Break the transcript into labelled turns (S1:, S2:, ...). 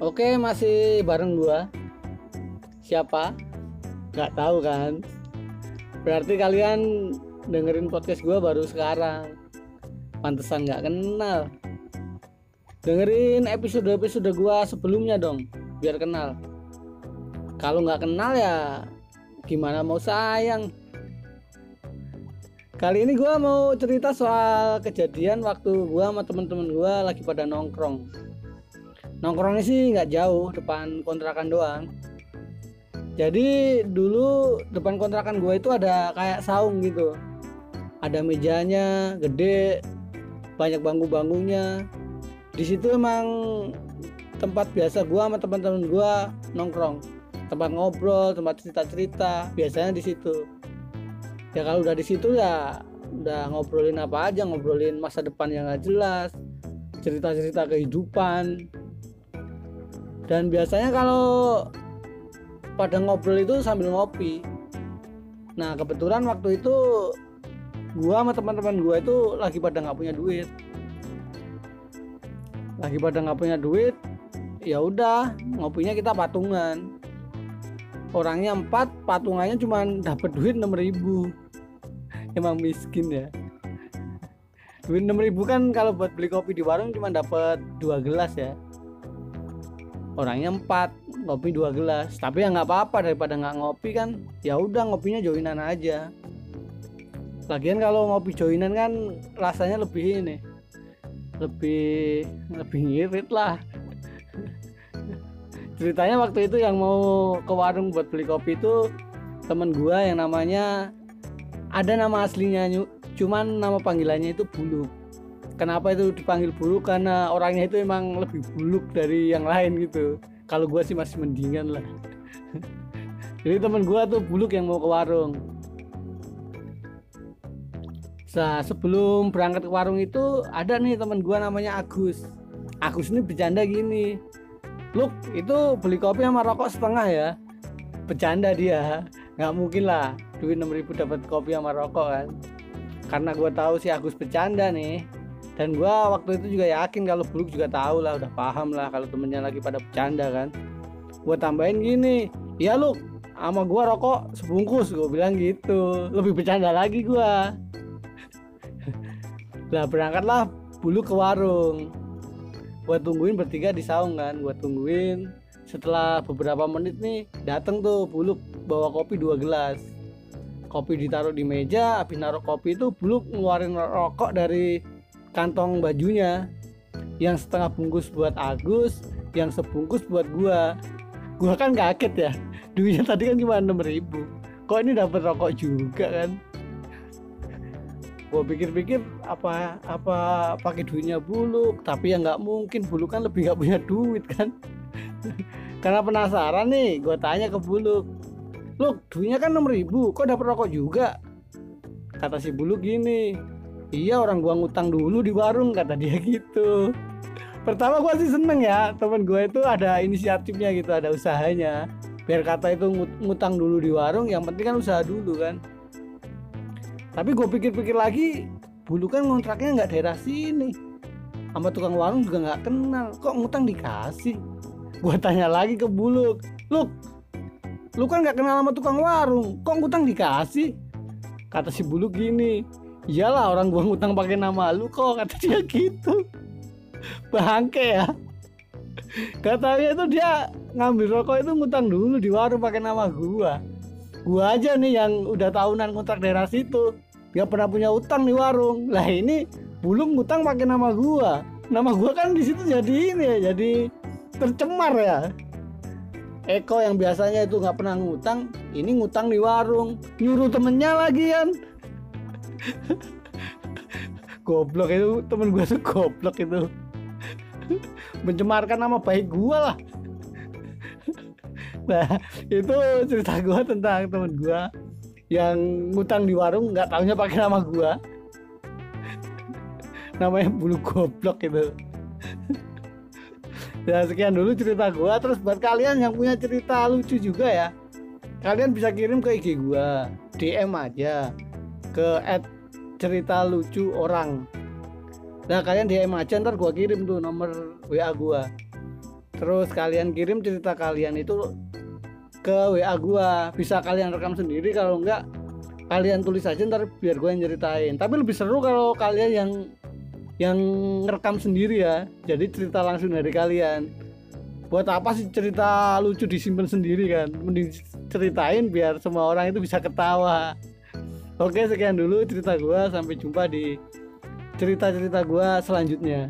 S1: Oke, masih bareng gua. Siapa? Gak tahu kan? Berarti kalian dengerin podcast gua baru sekarang. Pantesan gak kenal. Dengerin episode-episode gua sebelumnya dong, biar kenal. Kalau nggak kenal ya gimana mau sayang. Kali ini gua mau cerita soal kejadian waktu gua sama temen-temen gua lagi pada nongkrong nongkrongnya sih nggak jauh depan kontrakan doang. Jadi dulu depan kontrakan gue itu ada kayak saung gitu. Ada mejanya gede banyak bangku-bangkunya di situ emang tempat biasa gue sama teman-teman gue nongkrong. Tempat ngobrol tempat cerita-cerita biasanya di situ. Ya kalau udah di situ ya udah ngobrolin apa aja ngobrolin masa depan yang gak jelas cerita-cerita kehidupan dan biasanya kalau pada ngobrol itu sambil ngopi. Nah kebetulan waktu itu gua sama teman-teman gua itu lagi pada nggak punya duit. Lagi pada nggak punya duit ya udah ngopinya kita patungan. Orangnya empat patungannya cuma dapat duit enam ribu. Emang miskin ya. Duit enam ribu kan kalau buat beli kopi di warung cuma dapat dua gelas ya orangnya empat ngopi dua gelas. Tapi ya nggak apa-apa daripada nggak ngopi kan ya udah ngopinya joinan aja. Lagian kalau ngopi joinan kan rasanya lebih ini lebih lebih ngirit lah. Ceritanya waktu itu yang mau ke warung buat beli kopi itu temen gua yang namanya ada nama aslinya cuman nama panggilannya itu bulu kenapa itu dipanggil buluk? Karena orangnya itu emang lebih buluk dari yang lain gitu. Kalau gue sih masih mendingan lah. Jadi temen gue tuh buluk yang mau ke warung. Nah, sebelum berangkat ke warung itu ada nih temen gue namanya Agus. Agus ini bercanda gini, Luk itu beli kopi sama rokok setengah ya. Bercanda dia, nggak mungkin lah duit 6000 dapat kopi sama rokok kan. Karena gue tahu si Agus bercanda nih, dan gue waktu itu juga yakin kalau Buluk juga tahu lah udah paham lah kalau temennya lagi pada bercanda kan. Gue tambahin gini ya lu sama gue rokok sebungkus. Gue bilang gitu. Lebih bercanda lagi gue lah berangkatlah Buluk ke warung. Gue tungguin bertiga di saung kan gue tungguin. Setelah beberapa menit nih dateng tuh Buluk bawa kopi dua gelas. Kopi ditaruh di meja habis naruh kopi itu Buluk ngeluarin rokok dari kantong bajunya. Yang setengah bungkus buat Agus yang sebungkus buat gua. Gua kan kaget ya duitnya tadi kan cuma enam ribu. Kok ini dapat rokok juga kan? Gua pikir-pikir apa apa pakai duitnya buluk tapi ya nggak mungkin buluk kan lebih nggak punya duit kan? Karena penasaran nih gua tanya ke buluk lu duitnya kan enam ribu kok dapat rokok juga? Kata si buluk gini iya orang gua ngutang dulu di warung kata dia gitu. Pertama gua sih seneng ya temen gua itu ada inisiatifnya gitu ada usahanya. Biar kata itu ngutang dulu di warung yang penting kan usaha dulu kan. Tapi gue pikir-pikir lagi bulu kan ngontraknya nggak daerah sini. Sama tukang warung juga nggak kenal. Kok ngutang dikasih? Gue tanya lagi ke buluk lu lu kan nggak kenal sama tukang warung kok ngutang dikasih? Kata si buluk gini iyalah orang gua ngutang pakai nama lu kok kata dia gitu. Bangke ya. Katanya itu dia ngambil rokok itu ngutang dulu di warung pakai nama gua. Gua aja nih yang udah tahunan kontrak daerah situ. Dia pernah punya utang di warung. Lah ini bulung ngutang pakai nama gua. Nama gua kan di situ jadi ini ya jadi tercemar ya. Eko yang biasanya itu nggak pernah ngutang ini ngutang di warung. Nyuruh temennya lagi kan goblok itu temen gue tuh goblok itu. Mencemarkan nama baik gue lah. Nah itu cerita gue tentang temen gue yang ngutang di warung nggak taunya pakai nama gue namanya bulu goblok itu. Ya sekian dulu cerita gue terus buat kalian yang punya cerita lucu juga ya kalian bisa kirim ke IG gue DM aja ke at cerita lucu orang. Nah kalian DM aja ntar gua kirim tuh nomor WA gua. Terus kalian kirim cerita kalian itu ke WA gua. Bisa kalian rekam sendiri kalau enggak kalian tulis aja ntar biar gue yang ceritain. Tapi lebih seru kalau kalian yang yang ngerekam sendiri ya. Jadi cerita langsung dari kalian. Buat apa sih cerita lucu disimpan sendiri kan? Mending ceritain biar semua orang itu bisa ketawa oke sekian dulu cerita gua. Sampai jumpa di cerita-cerita gua selanjutnya